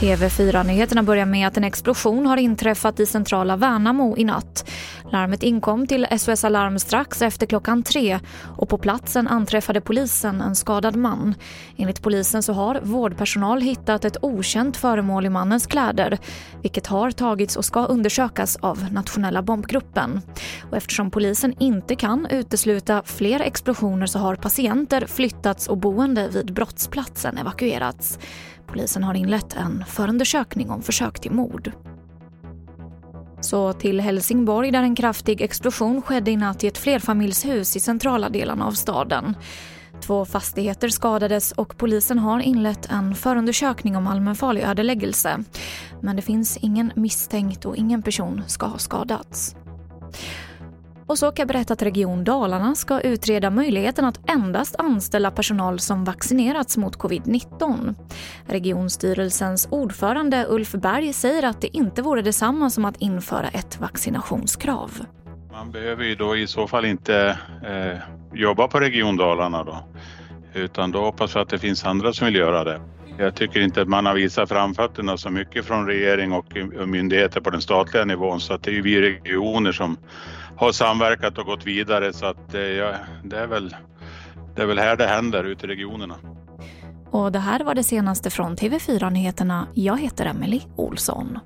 TV4-nyheterna börjar med att en explosion har inträffat i centrala Värnamo i natt. Larmet inkom till SOS Alarm strax efter klockan tre och på platsen anträffade polisen en skadad man. Enligt polisen så har vårdpersonal hittat ett okänt föremål i mannens kläder vilket har tagits och ska undersökas av nationella bombgruppen. Och eftersom polisen inte kan utesluta fler explosioner så har patienter flyttats och boende vid brottsplatsen evakuerats. Polisen har inlett en förundersökning om försök till mord. Så till Helsingborg där en kraftig explosion skedde i natt i ett flerfamiljshus i centrala delarna av staden. Två fastigheter skadades och polisen har inlett en förundersökning om allmänfarlig ödeläggelse. Men det finns ingen misstänkt och ingen person ska ha skadats. Och så kan jag berätta att Region Dalarna ska utreda möjligheten att endast anställa personal som vaccinerats mot covid-19. Regionstyrelsens ordförande Ulf Berg säger att det inte vore detsamma som att införa ett vaccinationskrav. Man behöver ju då i så fall inte eh, jobba på Region Dalarna då, utan då hoppas vi att det finns andra som vill göra det. Jag tycker inte att man har visat framfötterna så mycket från regering och myndigheter på den statliga nivån så att det är ju vi regioner som har samverkat och gått vidare så att eh, ja, det, är väl, det är väl här det händer ute i regionerna. Och det här var det senaste från TV4 Nyheterna. Jag heter Emily Olsson.